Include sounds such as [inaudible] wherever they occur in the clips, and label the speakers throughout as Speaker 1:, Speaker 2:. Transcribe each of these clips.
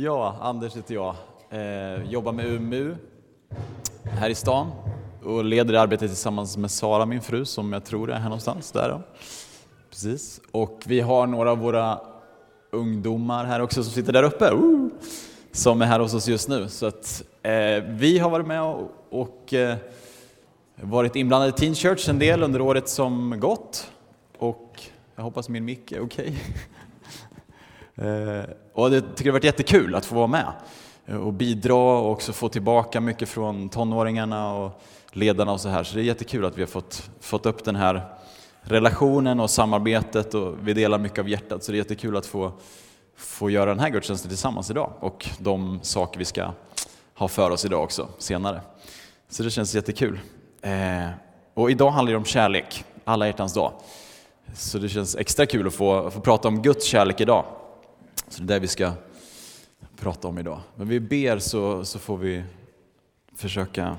Speaker 1: Ja, Anders heter jag. Eh, jobbar med UMU här i stan och leder arbetet tillsammans med Sara, min fru, som jag tror är här någonstans. Där då. Precis. Och vi har några av våra ungdomar här också som sitter där uppe, uh, som är här hos oss just nu. Så att, eh, vi har varit med och, och eh, varit inblandade i Teen Church en del under året som gått. Och jag hoppas min mick är okej. Okay. [laughs] Eh, och jag tycker det har varit jättekul att få vara med och bidra och också få tillbaka mycket från tonåringarna och ledarna och så här. Så det är jättekul att vi har fått, fått upp den här relationen och samarbetet och vi delar mycket av hjärtat. Så det är jättekul att få, få göra den här gudstjänsten tillsammans idag och de saker vi ska ha för oss idag också senare. Så det känns jättekul. Eh, och idag handlar det om kärlek, alla hjärtans dag. Så det känns extra kul att få, få prata om Guds kärlek idag. Så det är det vi ska prata om idag. Men vi ber så, så får vi försöka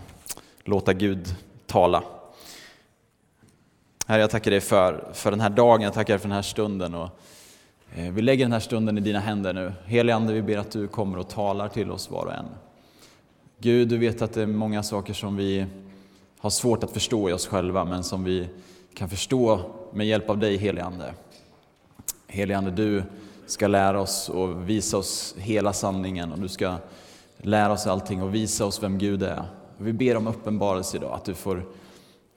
Speaker 1: låta Gud tala. Herre, jag tackar dig för, för den här dagen, jag tackar dig för den här stunden. Och, eh, vi lägger den här stunden i dina händer nu. Helige Ande, vi ber att du kommer och talar till oss var och en. Gud, du vet att det är många saker som vi har svårt att förstå i oss själva, men som vi kan förstå med hjälp av dig, helige Ande. Helige Ande, du ska lära oss och visa oss hela sanningen och du ska lära oss allting och visa oss vem Gud är. Vi ber om uppenbarelse idag, att du får,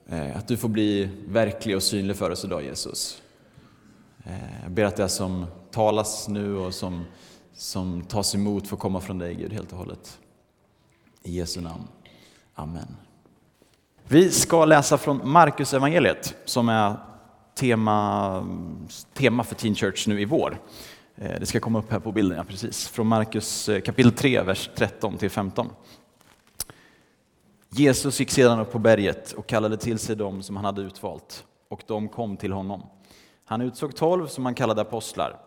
Speaker 1: eh, att du får bli verklig och synlig för oss idag Jesus. Eh, jag ber att det som talas nu och som, som tas emot får komma från dig Gud helt och hållet. I Jesu namn. Amen. Vi ska läsa från Markus evangeliet som är tema, tema för Teen Church nu i vår. Eh, det ska komma upp här på bilden, ja, precis. Från Markus eh, kapitel 3, vers 13 till 15. Jesus gick sedan upp på berget och kallade till sig dem som han hade utvalt, och de kom till honom. Han utsåg tolv som han kallade apostlar.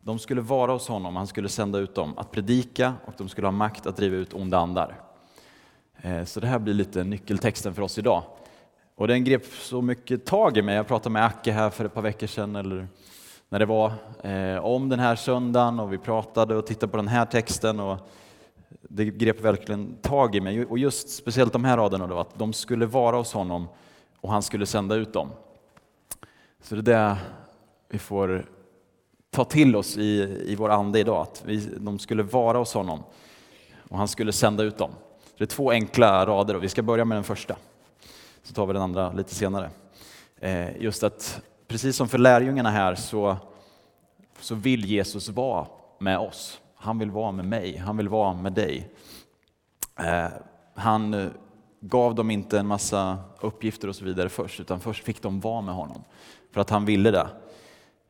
Speaker 1: De skulle vara hos honom, han skulle sända ut dem att predika och de skulle ha makt att driva ut onda andar. Eh, så det här blir lite nyckeltexten för oss idag. Och den grep så mycket tag i mig. Jag pratade med Acke här för ett par veckor sedan, eller när det var, eh, om den här söndagen och vi pratade och tittade på den här texten. Och det grep verkligen tag i mig. Och just speciellt de här raderna då, att de skulle vara hos honom och han skulle sända ut dem. Så det är det vi får ta till oss i, i vår ande idag, att vi, de skulle vara hos honom och han skulle sända ut dem. Så det är två enkla rader och vi ska börja med den första. Så tar vi den andra lite senare. Eh, just att precis som för lärjungarna här så, så vill Jesus vara med oss. Han vill vara med mig, han vill vara med dig. Eh, han eh, gav dem inte en massa uppgifter och så vidare först, utan först fick de vara med honom. För att han ville det.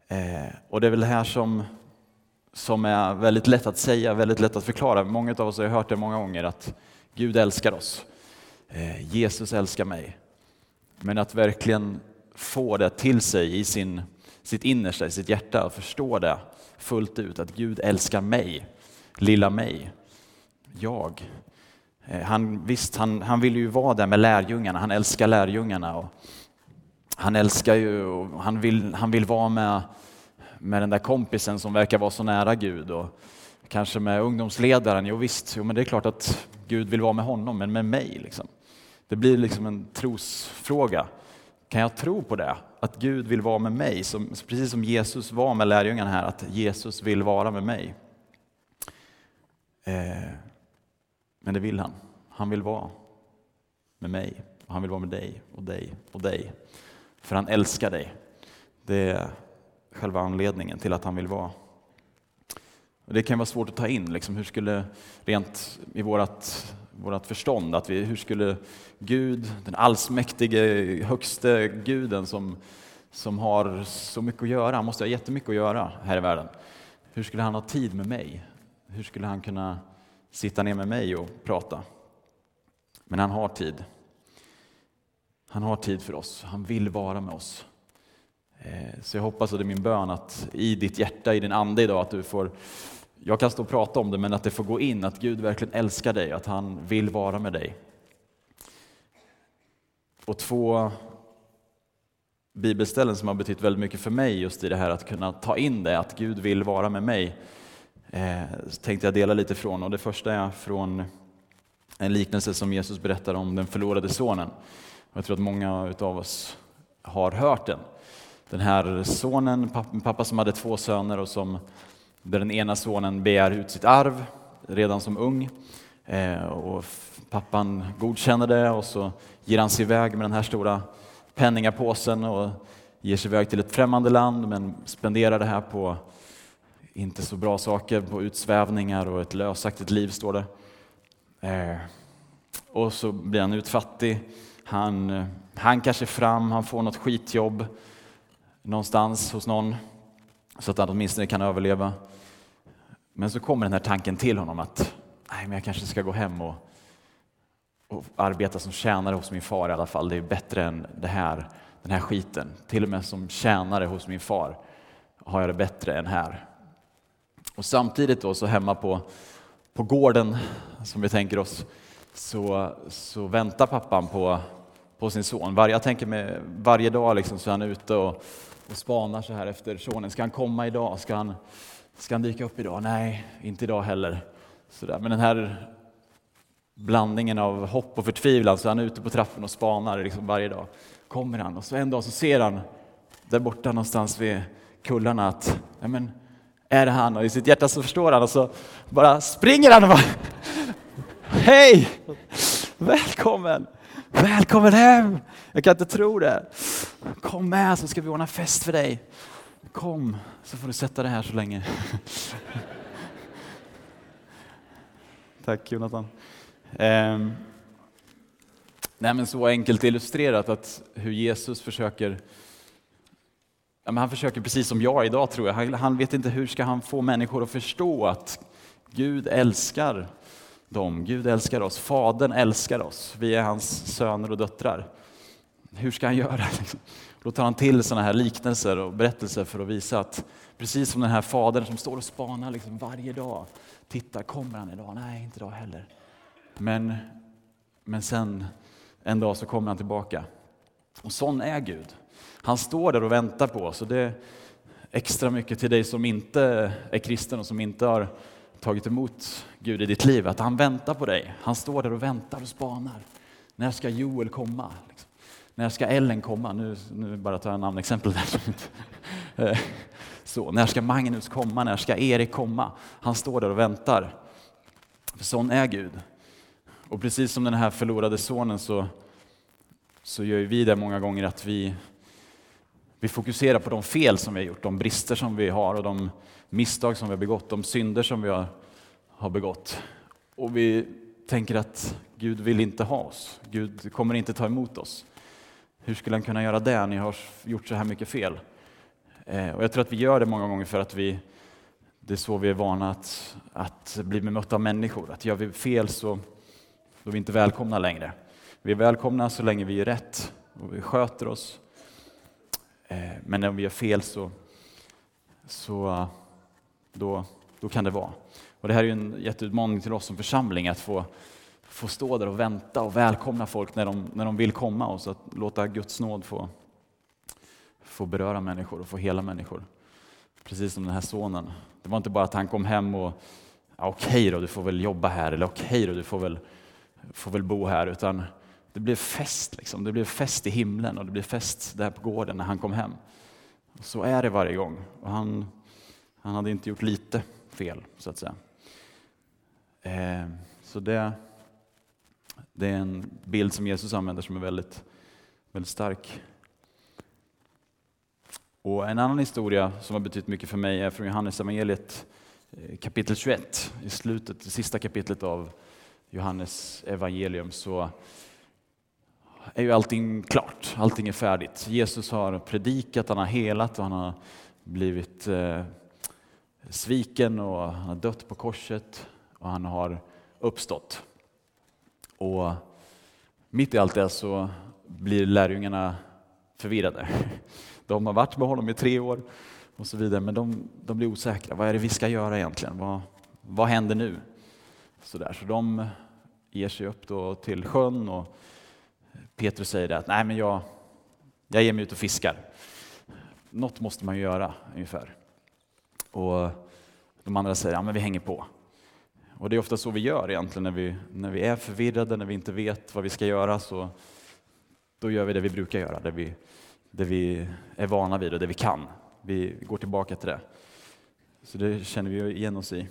Speaker 1: Eh, och det är väl det här som, som är väldigt lätt att säga, väldigt lätt att förklara. Många av oss har hört det många gånger, att Gud älskar oss. Eh, Jesus älskar mig. Men att verkligen få det till sig i sin, sitt innersta, i sitt hjärta och förstå det fullt ut, att Gud älskar mig, lilla mig, jag. Eh, han, visst, han, han vill ju vara där med lärjungarna, han älskar lärjungarna. Och han älskar ju, och han vill, han vill vara med, med den där kompisen som verkar vara så nära Gud. Och kanske med ungdomsledaren, jo visst, jo, men det är klart att Gud vill vara med honom, men med mig. Liksom. Det blir liksom en trosfråga. Kan jag tro på det? Att Gud vill vara med mig, som, precis som Jesus var med lärjungarna här, att Jesus vill vara med mig. Eh, men det vill han. Han vill vara med mig, och han vill vara med dig och dig och dig. För han älskar dig. Det är själva anledningen till att han vill vara. Och det kan vara svårt att ta in, liksom, hur skulle rent i vårt vårt förstånd. Att vi, hur skulle Gud, den allsmäktige, högste guden som, som har så mycket att göra, han måste ha jättemycket att göra här i världen. Hur skulle han ha tid med mig? Hur skulle han kunna sitta ner med mig och prata? Men han har tid. Han har tid för oss, han vill vara med oss. Eh, så jag hoppas, och det är min bön, att i ditt hjärta, i din ande idag, att du får jag kan stå och prata om det, men att det får gå in, att Gud verkligen älskar dig, att han vill vara med dig. Och två bibelställen som har betytt väldigt mycket för mig just i det här att kunna ta in det, att Gud vill vara med mig. eh, tänkte jag dela lite från. Och det första är från en liknelse som Jesus berättar om den förlorade sonen. Jag tror att många av oss har hört den. Den här sonen, pappa som hade två söner och som där den ena sonen begär ut sitt arv redan som ung. Eh, och pappan godkänner det och så ger han sig iväg med den här stora penningapåsen och ger sig iväg till ett främmande land men spenderar det här på inte så bra saker, på utsvävningar och ett lösaktigt liv står det. Eh, och så blir han utfattig. Han eh, hankar sig fram, han får något skitjobb någonstans hos någon så att han åtminstone kan överleva. Men så kommer den här tanken till honom att nej, men jag kanske ska gå hem och, och arbeta som tjänare hos min far i alla fall. Det är bättre än det här, den här skiten. Till och med som tjänare hos min far har jag det bättre än här. Och samtidigt då så hemma på, på gården, som vi tänker oss, så, så väntar pappan på, på sin son. Var, jag tänker mig, varje dag liksom så är han ute och, och spanar så här efter sonen. Ska han komma idag? Ska han, ska han dyka upp idag? Nej, inte idag heller. Så där. Men den här blandningen av hopp och förtvivlan, så är ute på trappen och spanar liksom varje dag. Kommer han och så en dag så ser han där borta någonstans vid kullarna att ja, men, är det han? Och i sitt hjärta så förstår han och så bara springer han och bara Hej! Välkommen! Välkommen hem! Jag kan inte tro det. Kom med så ska vi ordna fest för dig. Kom så får du sätta dig här så länge. [laughs] Tack Jonathan. Um, nej men så enkelt illustrerat att hur Jesus försöker Ja, men han försöker precis som jag idag tror jag. Han, han vet inte hur ska han få människor att förstå att Gud älskar dem. Gud älskar oss. Fadern älskar oss. Vi är hans söner och döttrar. Hur ska han göra? Då tar han till sådana här liknelser och berättelser för att visa att precis som den här fadern som står och spanar liksom varje dag. Titta, kommer han idag? Nej, inte idag heller. Men, men sen en dag så kommer han tillbaka. Och sån är Gud. Han står där och väntar på oss. Och det är extra mycket till dig som inte är kristen och som inte har tagit emot Gud i ditt liv, att han väntar på dig. Han står där och väntar och spanar. När ska Joel komma? Liksom. När ska Ellen komma? Nu, nu bara tar jag namnexempel där. [laughs] Så, när ska Magnus komma? När ska Erik komma? Han står där och väntar. För sån är Gud. Och precis som den här förlorade sonen så, så gör vi det många gånger att vi vi fokuserar på de fel som vi har gjort, de brister som vi har och de misstag som vi har begått, de synder som vi har, har begått. Och vi tänker att Gud vill inte ha oss. Gud kommer inte ta emot oss. Hur skulle han kunna göra det? Ni har gjort så här mycket fel. Eh, och jag tror att vi gör det många gånger för att vi, det är så vi är vana att, att bli bemötta av människor. Att gör vi fel så då är vi inte välkomna längre. Vi är välkomna så länge vi gör rätt och vi sköter oss eh, men om vi gör fel så, så då, då kan det vara. Och det här är en jätteutmaning till oss som församling att få, få stå där och vänta och välkomna folk när de, när de vill komma och så att låta Guds nåd få, få beröra människor och få hela människor. Precis som den här sonen. Det var inte bara att han kom hem och ja, okej okay då, du får väl jobba här eller okej okay då, du får väl, får väl bo här. Utan det blev fest, liksom. det blev fest i himlen och det blev fest där på gården när han kom hem. Och så är det varje gång. Och han, han hade inte gjort lite fel, så att säga. Eh, så det, det är en bild som Jesus använder som är väldigt, väldigt stark. Och en annan historia som har betytt mycket för mig är från Johannes evangeliet eh, kapitel 21. I slutet, det sista kapitlet av Johannes evangelium så är ju allting klart, allting är färdigt. Jesus har predikat, han har helat och han har blivit eh, sviken och han har dött på korset och han har uppstått. Och mitt i allt det så blir lärjungarna förvirrade. De har varit med honom i tre år och så vidare, men de, de blir osäkra. Vad är det vi ska göra egentligen? Vad, vad händer nu? Så, där. så de ger sig upp då till sjön och Petrus säger att nej men jag, jag ger mig ut och fiskar. Något måste man ju göra ungefär. Och de andra säger ja, men vi hänger på. Och det är ofta så vi gör egentligen när vi, när vi är förvirrade, när vi inte vet vad vi ska göra. Så då gör vi det vi brukar göra, det vi, det vi är vana vid och det vi kan. Vi går tillbaka till det. Så det känner vi igen oss i.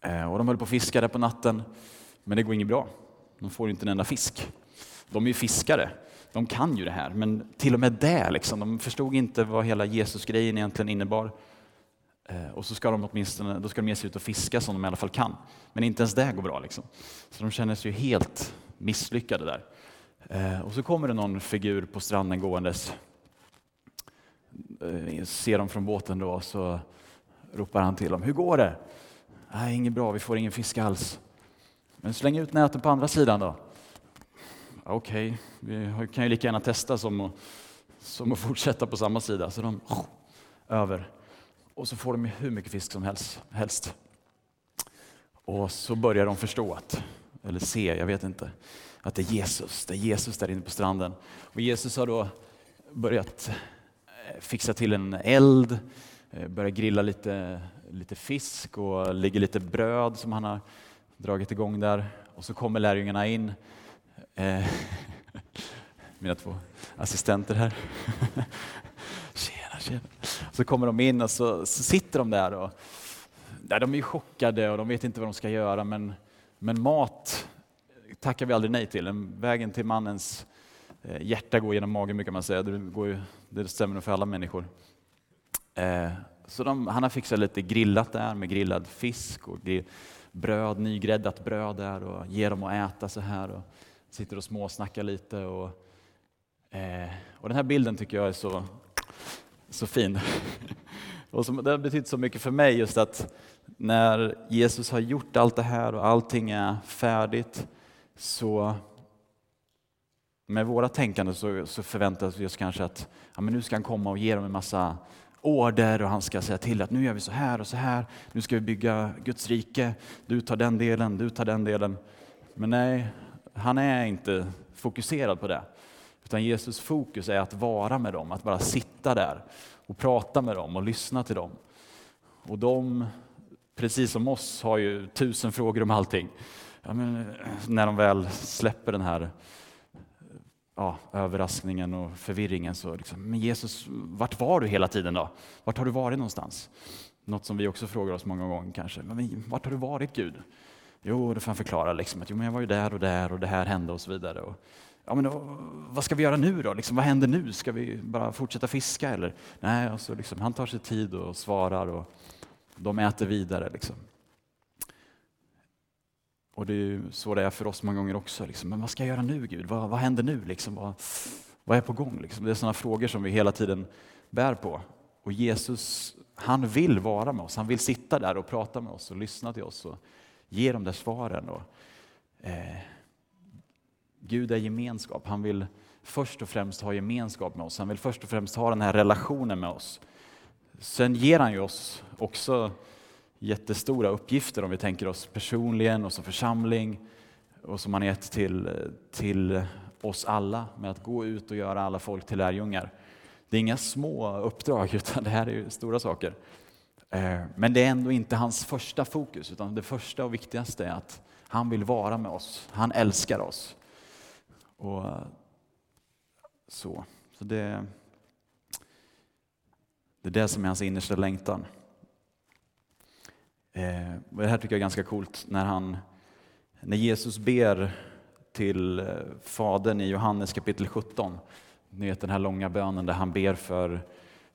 Speaker 1: Eh, och de höll på att fiska där på natten, men det går inget bra. De får inte en enda fisk. De är ju fiskare, de kan ju det här, men till och med det, liksom, de förstod inte vad hela Jesus-grejen egentligen innebar. Eh, och så ska de åtminstone då ska de ge sig ut och fiska som de i alla fall kan. Men inte ens det går bra. Liksom. Så de känner sig ju helt misslyckade där. Eh, och så kommer det någon figur på stranden gåendes. Eh, ser dem från båten då, så ropar han till dem. Hur går det? Nej, inget bra, vi får ingen fisk alls. Men släng ut näten på andra sidan då. Okej, okay, vi kan ju lika gärna testa som att, som att fortsätta på samma sida. Så de över. Och så får de hur mycket fisk som helst. helst. Och så börjar de förstå att, eller se, jag vet inte, att det är Jesus. Det är Jesus där inne på stranden. Och Jesus har då börjat eh, fixa till en eld, eh, börjat grilla lite lite fisk och ligger lite bröd som han har dragit igång där. Och så kommer lärjungarna in. Eh, [laughs] mina två assistenter här. [laughs] Så kommer de in och så, så sitter de där. Och, ja, de är chockade och de vet inte vad de ska göra. Men, men mat tackar vi aldrig nej till. Vägen till mannens eh, hjärta går genom magen brukar man säga. Det, går ju, det stämmer nog för alla människor. Eh, så de, han har fixat lite grillat där med grillad fisk och bröd, nygräddat bröd där och ger dem att äta så här och sitter och småsnackar lite. Och, eh, och den här bilden tycker jag är så, så fin. [laughs] och som, det har betytt så mycket för mig just att när Jesus har gjort allt det här och allting är färdigt så med våra tänkande så, så förväntar vi oss kanske att ja, men nu ska han komma och ge dem en massa order och han ska säga till att nu gör vi så här och så här. Nu ska vi bygga Guds rike. Du tar den delen, du tar den delen. Men nej, han är inte fokuserad på det. Utan Jesus fokus är att vara med dem, att bara sitta där och prata med dem och lyssna till dem. Och de, precis som oss, har ju tusen frågor om allting. Ja, eh, när de väl släpper den här ja, överraskningen och förvirringen så liksom, men Jesus, vart var du hela tiden då? Vart har du varit någonstans? Något som vi också frågar oss många gånger kanske. Men vart har du varit Gud? Jo, då får han förklara liksom att jo, men jag var ju där och där och det här hände och så vidare. Och, ja, men då, vad ska vi göra nu då? Liksom, vad händer nu? Ska vi bara fortsätta fiska eller? Nej, och så liksom, han tar sig tid och svarar och de äter vidare. Liksom. Och det är så det är för oss många gånger också. Liksom. Men vad ska jag göra nu Gud? Vad, vad händer nu? Liksom? Vad, vad är på gång? Liksom? Det är sådana frågor som vi hela tiden bär på. Och Jesus, han vill vara med oss. Han vill sitta där och prata med oss och lyssna till oss och ge de där svaren. Och, eh, Gud är gemenskap. Han vill först och främst ha gemenskap med oss. Han vill först och främst ha den här relationen med oss. Sen ger han ju oss också jättestora uppgifter om vi tänker oss personligen och som församling och som han gett till, till oss alla med att gå ut och göra alla folk till lärjungar. Det är inga små uppdrag [laughs] utan det här är stora saker. Eh, men det är ändå inte hans första fokus utan det första och viktigaste är att han vill vara med oss. Han älskar oss. Och eh, så. så det, det är det som är hans innersta längtan. Eh, det här tycker jag är ganska coolt när, han, när Jesus ber till eh, Fadern i Johannes kapitel 17. Ni vet den här långa bönen där han ber för,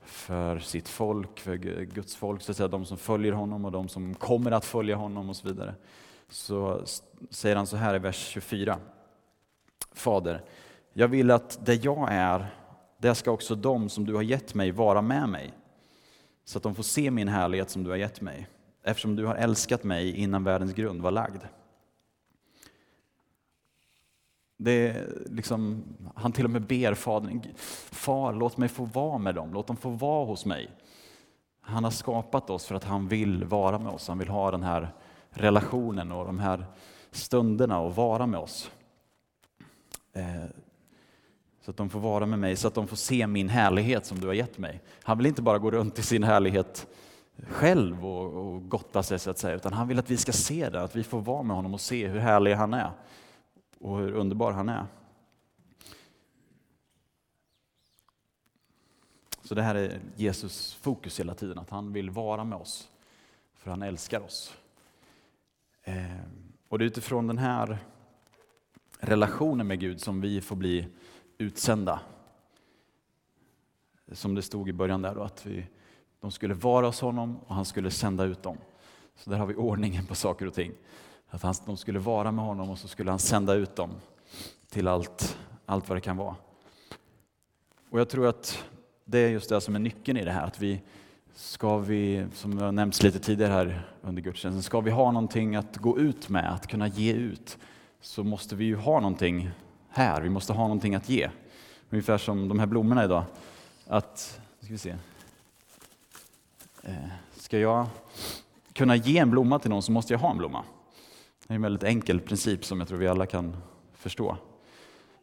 Speaker 1: för sitt folk, för Guds folk, så att säga, de som följer honom och de som kommer att följa honom och så vidare. Så säger han så här i vers 24. Fader, jag vill att det jag är, det ska också de som du har gett mig vara med mig, så att de får se min härlighet som du har gett mig eftersom du har älskat mig innan världens grund var lagd. Det liksom, han till och med ber Fadern, Far låt mig få vara med dem, låt dem få vara hos mig. Han har skapat oss för att han vill vara med oss, han vill ha den här relationen och de här stunderna och vara med oss. Eh, så att de får vara med mig, så att de får se min härlighet som du har gett mig. Han vill inte bara gå runt i sin härlighet själv och, och gotta sig så att säga, utan han vill att vi ska se det, att vi får vara med honom och se hur härlig han är och hur underbar han är. Så det här är Jesus fokus hela tiden, att han vill vara med oss, för han älskar oss. Eh, och det är utifrån den här relationen med Gud som vi får bli utsända. Som det stod i början där då, att vi, de skulle vara hos honom och han skulle sända ut dem. Så där har vi ordningen på saker och ting. Att han, de skulle vara med honom och så skulle han sända ut dem till allt, allt vad det kan vara. Och jag tror att det är just det som är nyckeln i det här. Att vi, ska vi, som har nämnts lite tidigare här under gudstjänsten, ska vi ha någonting att gå ut med, att kunna ge ut, så måste vi ju ha någonting här. Vi måste ha någonting att ge. Ungefär som de här blommorna idag. Att, ska vi se. Eh, ska jag kunna ge en blomma till någon så måste jag ha en blomma. Det är en väldigt enkel princip som jag tror vi alla kan förstå.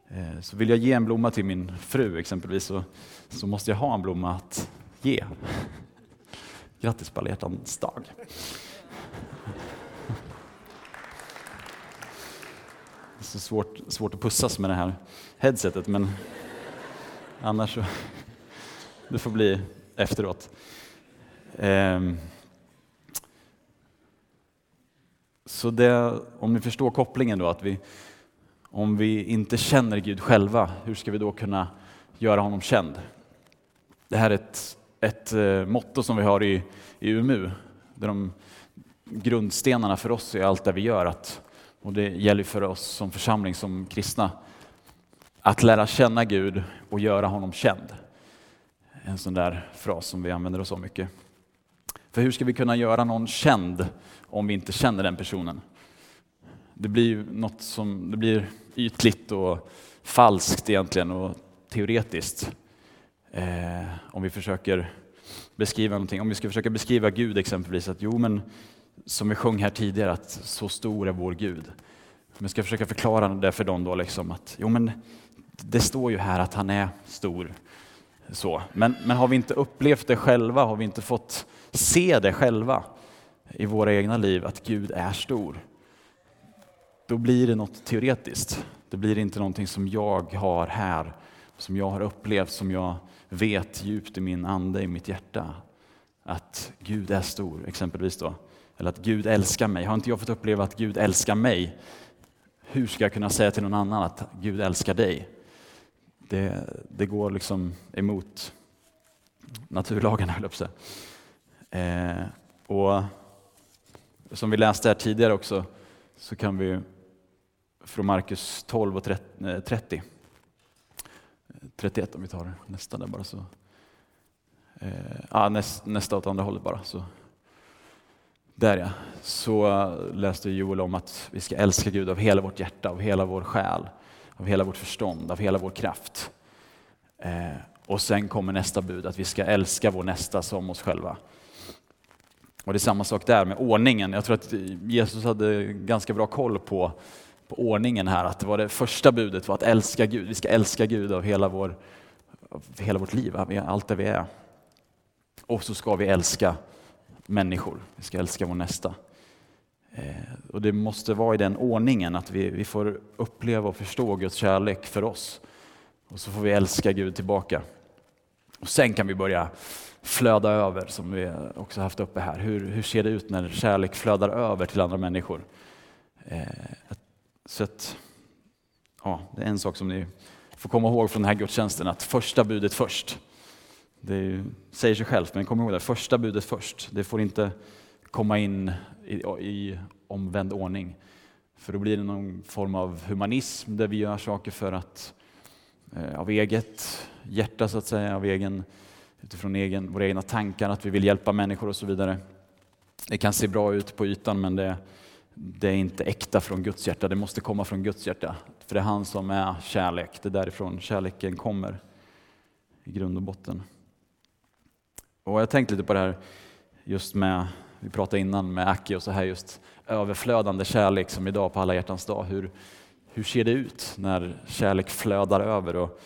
Speaker 1: Eh, så vill jag ge en blomma till min fru exempelvis så, så måste jag ha en blomma att ge. Grattis på alla hjärtans dag. Det är så svårt, svårt att pussas med det här headsetet men annars så det får bli efteråt. Ehm, så det, om ni förstår kopplingen då, att vi, om vi inte känner Gud själva, hur ska vi då kunna göra honom känd? Det här är ett, ett eh, motto som vi har i, i UMU. där de grundstenarna för oss i allt det vi gör. Att, och det gäller för oss som församling, som kristna. Att lära känna Gud och göra honom känd. En sån där fras som vi använder oss av mycket. För hur ska vi kunna göra någon känd om vi inte känner den personen? Det blir något som det blir ytligt och falskt egentligen och teoretiskt. Eh, om vi försöker beskriva någonting, om vi ska försöka beskriva Gud exempelvis, att jo men som vi sjöng här tidigare, att så stor är vår Gud. Men jag ska försöka förklara det för dem då, liksom, att jo men det står ju här att han är stor. Så. Men, men har vi inte upplevt det själva, har vi inte fått se det själva i våra egna liv, att Gud är stor, då blir det något teoretiskt. Det blir inte någonting som jag har här, som jag har upplevt, som jag vet djupt i min ande, i mitt hjärta. Att Gud är stor, exempelvis då. Eller att Gud älskar mig. Har inte jag fått uppleva att Gud älskar mig, hur ska jag kunna säga till någon annan att Gud älskar dig? Det, det går liksom emot naturlagarna, höll jag på eh, Och som vi läste här tidigare också, så kan vi från Markus 12 och 30, 31 eh, om vi tar nästa där bara så. Eh, ah, näst, nästa åt andra hållet bara. Så. Där ja, så eh, läste Joel om att vi ska älska Gud av hela vårt hjärta, av hela vår själ, av hela vårt förstånd, av hela vår kraft. Eh, och sen kommer nästa bud, att vi ska älska vår nästa som oss själva. Och det är samma sak där med ordningen. Jag tror att Jesus hade ganska bra koll på, på ordningen här. Att det var det första budet var att älska Gud. Vi ska älska Gud av hela, vår, av hela vårt liv, allt det vi är. Och så ska vi älska människor. Vi ska älska vår nästa. Eh, och det måste vara i den ordningen att vi, vi får uppleva och förstå Guds kärlek för oss. Och så får vi älska Gud tillbaka. Och sen kan vi börja flöda över, som vi också haft uppe här. Hur, hur ser det ut när kärlek flödar över till andra människor? Eh, så att, ja, det är en sak som ni får komma ihåg från den här gudstjänsten, att första budet först. Det ju, säger sig självt, men kom ihåg det, första budet först. Det får inte komma in i, i omvänd ordning. För då blir det någon form av humanism där vi gör saker för att eh, av eget hjärta så att säga, av egen utifrån egen, våra egna tankar, att vi vill hjälpa människor och så vidare. Det kan se bra ut på ytan men det, det är inte äkta från Guds hjärta. Det måste komma från Guds hjärta. För det är han som är kärlek. Det är därifrån kärleken kommer i grund och botten. Och jag har tänkt lite på det här just med, vi pratade innan med Aki och så här just överflödande kärlek som idag på alla hjärtans dag. Hur, hur ser det ut när kärlek flödar över? Och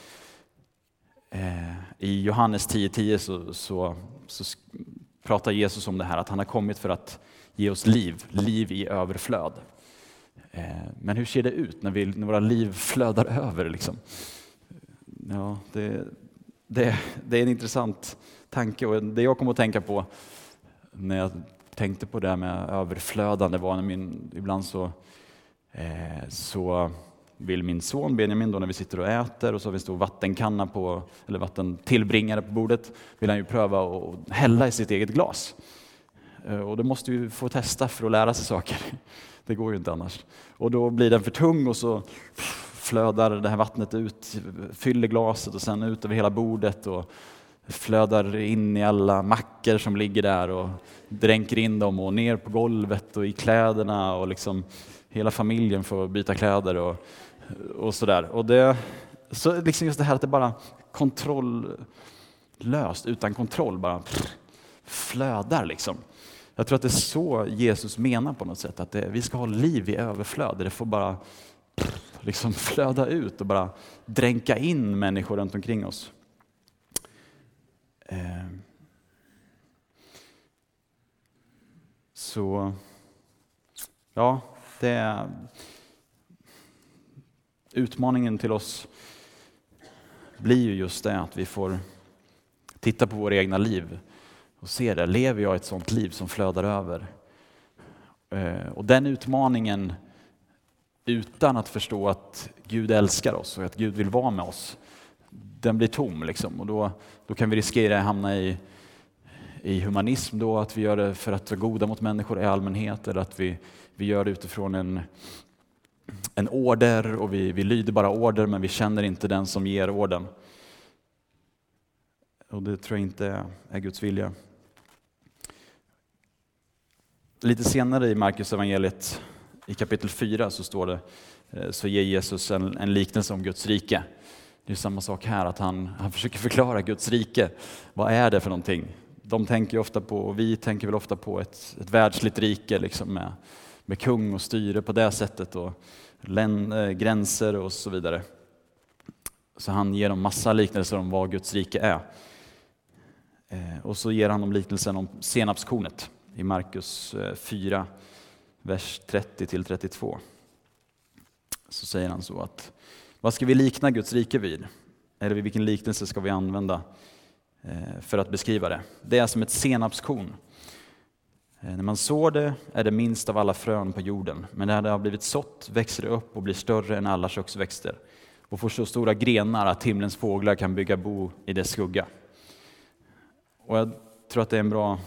Speaker 1: Eh, I Johannes 10.10 10 så, så, så, pratar Jesus om det här att han har kommit för att ge oss liv, liv i överflöd. Eh, men hur ser det ut när, vi, när våra liv flödar över? Liksom? Ja, det, det, det är en intressant tanke och det jag kom att tänka på när jag tänkte på det här med överflödande var när min, ibland så, eh, så vill min son Benjamin då när vi sitter och äter och så har vi en stor vattenkanna på, eller vattentillbringare på bordet, vill han ju pröva att hälla i sitt eget glas. Eh, och det måste ju få testa för att lära sig saker. [laughs] Det går ju inte annars. Och då blir den för tung och så flödar det här vattnet ut, fyller glaset och sen ut över hela bordet och flödar in i alla mackor som ligger där och dränker in dem och ner på golvet och i kläderna och liksom hela familjen får byta kläder och, och sådär. Och det, så liksom just det här att det bara kontrolllöst, utan kontroll, bara flödar liksom. Jag tror att det är så Jesus menar på något sätt, att det, vi ska ha liv i överflöd. Det får bara liksom flöda ut och bara dränka in människor runt omkring oss. Ehm. Så, ja, det är utmaningen till oss blir ju just det att vi får titta på våra egna liv och se det. Lever jag ett sådant liv som flödar över? Ehm, och den utmaningen utan att förstå att Gud älskar oss och att Gud vill vara med oss, den blir tom. Liksom. Och då, då kan vi riskera att hamna i, i humanism, då, att vi gör det för att vara goda mot människor i allmänhet, eller att vi, vi gör det utifrån en, en order och vi, vi lyder bara order men vi känner inte den som ger orden. Och det tror jag inte är Guds vilja. Lite senare i Markus evangeliet i kapitel 4 så står det, eh, så ger Jesus en, en liknelse om Guds rike. Det är samma sak här, att han, han försöker förklara Guds rike. Vad är det för någonting? De tänker ofta på, och vi tänker väl ofta på ett, ett världsligt rike liksom med, med kung och styre på det sättet och län, äh, gränser och så vidare. Så han ger dem massa liknelser om vad Guds rike är. Eh, och så ger han dem liknelsen om senapskornet i Markus eh, 4, vers 30 till 32. Så säger han så att vad ska vi likna Guds rike vid? Eller vilken liknelse ska vi använda eh, för att beskriva det? Det är som ett senapskorn. Eh, när man sår det är det minst av alla frön på jorden, men när det har blivit sått växer det upp och blir större än alla köksväxter och får så stora grenar att himlens fåglar kan bygga bo i dess skugga. Och jag tror att det är en bra,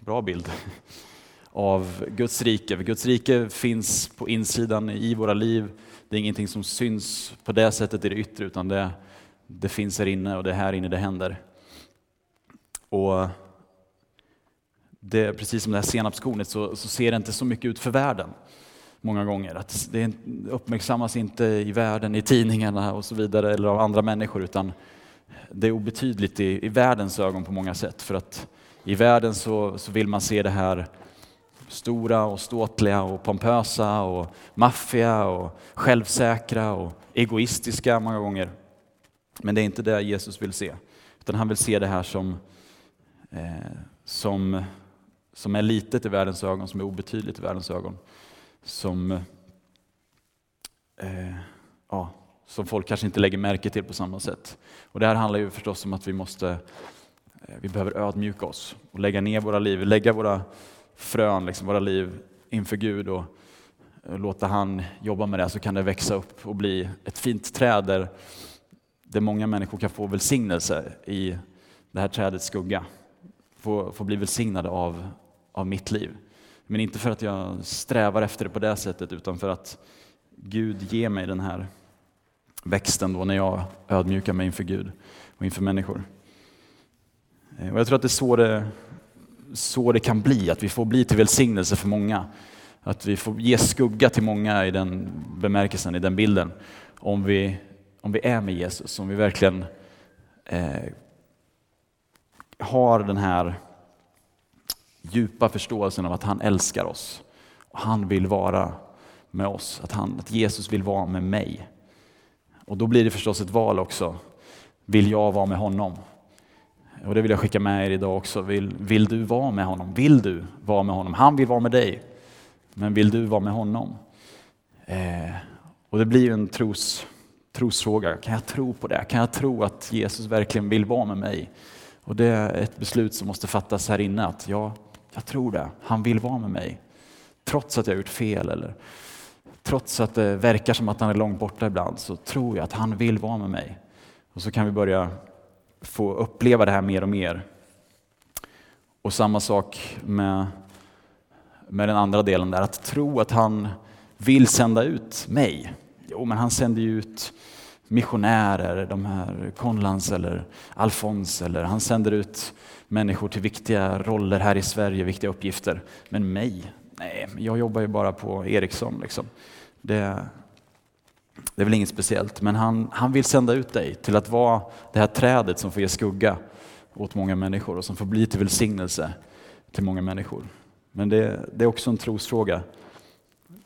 Speaker 1: bra bild [laughs] av Guds rike. För Guds rike finns på insidan i våra liv. Det är ingenting som syns på det sättet i det yttre, utan det, det finns här inne och det är här inne det händer. Och det, precis som det här senapskornet så, så ser det inte så mycket ut för världen många gånger. Att det uppmärksammas inte i världen, i tidningarna och så vidare, eller av andra människor, utan det är obetydligt i, i världens ögon på många sätt. För att i världen så, så vill man se det här stora och ståtliga och pompösa och maffiga och självsäkra och egoistiska många gånger. Men det är inte det Jesus vill se, utan han vill se det här som, eh, som, som är litet i världens ögon, som är obetydligt i världens ögon. Som, eh, ja, som folk kanske inte lägger märke till på samma sätt. Och det här handlar ju förstås om att vi måste, eh, vi behöver ödmjuka oss och lägga ner våra liv, lägga våra frön, liksom våra liv inför Gud och eh, låta han jobba med det så kan det växa upp och bli ett fint träd där, där många människor kan få välsignelse i det här trädets skugga. Få, få bli välsignade av, av mitt liv. Men inte för att jag strävar efter det på det sättet utan för att Gud ger mig den här växten då när jag ödmjukar mig inför Gud och inför människor. Eh, och jag tror att det är så det, så det kan bli, att vi får bli till välsignelse för många. Att vi får ge skugga till många i den bemärkelsen, i den bilden. Om vi, om vi är med Jesus, om vi verkligen eh, har den här djupa förståelsen av att han älskar oss. Och han vill vara med oss, att, han, att Jesus vill vara med mig. Och då blir det förstås ett val också. Vill jag vara med honom? Och det vill jag skicka med er idag också. Vill, vill du vara med honom? Vill du vara med honom? Han vill vara med dig. Men vill du vara med honom? Eh, och det blir ju en tros, trosfråga. Kan jag tro på det? Kan jag tro att Jesus verkligen vill vara med mig? Och det är ett beslut som måste fattas här inne. Att ja, jag tror det. Han vill vara med mig. Trots att jag har gjort fel eller trots att det verkar som att han är långt borta ibland så tror jag att han vill vara med mig. Och så kan vi börja få uppleva det här mer och mer. Och samma sak med, med den andra delen där, att tro att han vill sända ut mig. Jo, men han sänder ju ut missionärer, de här Konlands eller Alfons, eller han sänder ut människor till viktiga roller här i Sverige, viktiga uppgifter. Men mig, nej, jag jobbar ju bara på Ericsson. Liksom. Det, det är väl inget speciellt, men han, han vill sända ut dig till att vara det här trädet som får ge skugga åt många människor och som får bli till välsignelse till många människor. Men det, det är också en trosfråga.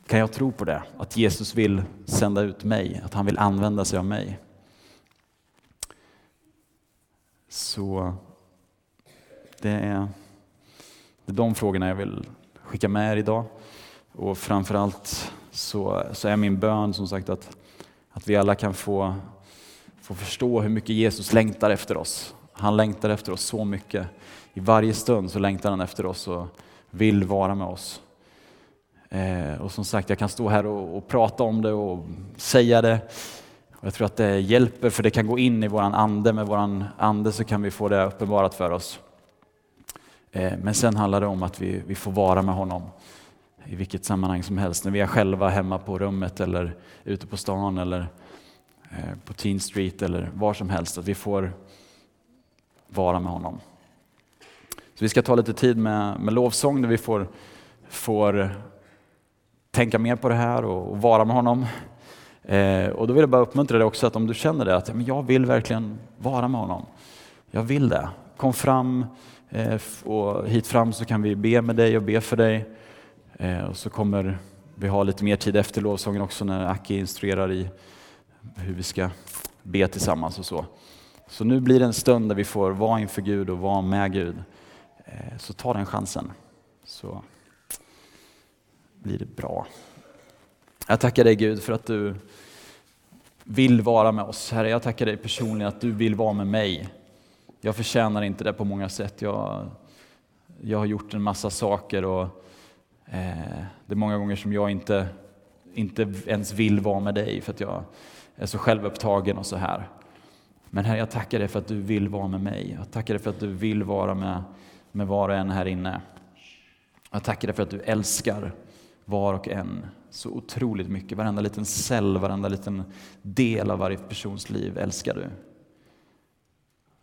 Speaker 1: Kan jag tro på det? Att Jesus vill sända ut mig, att han vill använda sig av mig. Så det är, det är de frågorna jag vill skicka med er idag. Och framförallt så, så är min bön som sagt att, att vi alla kan få, få förstå hur mycket Jesus längtar efter oss. Han längtar efter oss så mycket. I varje stund så längtar han efter oss och vill vara med oss. Eh, och som sagt, jag kan stå här och, och, prata om det och säga det. Och jag tror att det hjälper, för det kan gå in i våran ande. Med våran ande så kan vi få det uppenbarat för oss. Eh, men sen handlar det om att vi, vi får vara med honom i vilket sammanhang som helst. När vi är själva hemma på rummet eller ute på stan eller eh, på Teen Street eller var som helst. Att vi får vara med honom. Så vi ska ta lite tid med, med lovsång där vi får, får tänka mer på det här och, och vara med honom. Eh, och då vill jag bara uppmuntra dig också att om du känner det, att men jag vill verkligen vara med honom. Jag vill det. Kom fram eh, och hit fram så kan vi be med dig och be för dig. Eh, och så kommer vi ha lite mer tid efter lovsången också när Aki instruerar i hur vi ska be tillsammans och så. Så nu blir det en stund där vi får vara inför Gud och vara med Gud. Eh, så ta den chansen. Så blir det bra. Jag tackar dig Gud för att du vill vara med oss. Herre, jag tackar dig personligen att du vill vara med mig. Jag förtjänar inte det på många sätt. Jag, jag har gjort en massa saker och Eh, det är många gånger som jag inte, inte ens vill vara med dig för att jag är så självupptagen och så här. Men Herre, jag tackar dig för att du vill vara med mig. Jag tackar dig för att du vill vara med, med var och en här inne. Jag tackar dig för att du älskar var och en så otroligt mycket. Varenda liten cell, varenda liten del av varje persons liv älskar du.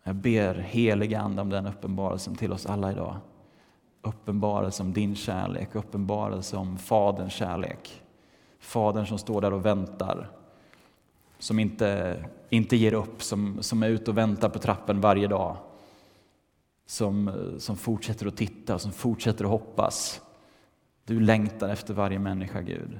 Speaker 1: Jag ber heliga Ande om den uppenbarelsen till oss alla idag uppenbarelse om din kärlek, uppenbarelse om Faderns kärlek. Fadern som står där och väntar, som inte, inte ger upp, som, som är ute och väntar på trappen varje dag. Som, som fortsätter att titta, som fortsätter att hoppas. Du längtar efter varje människa, Gud.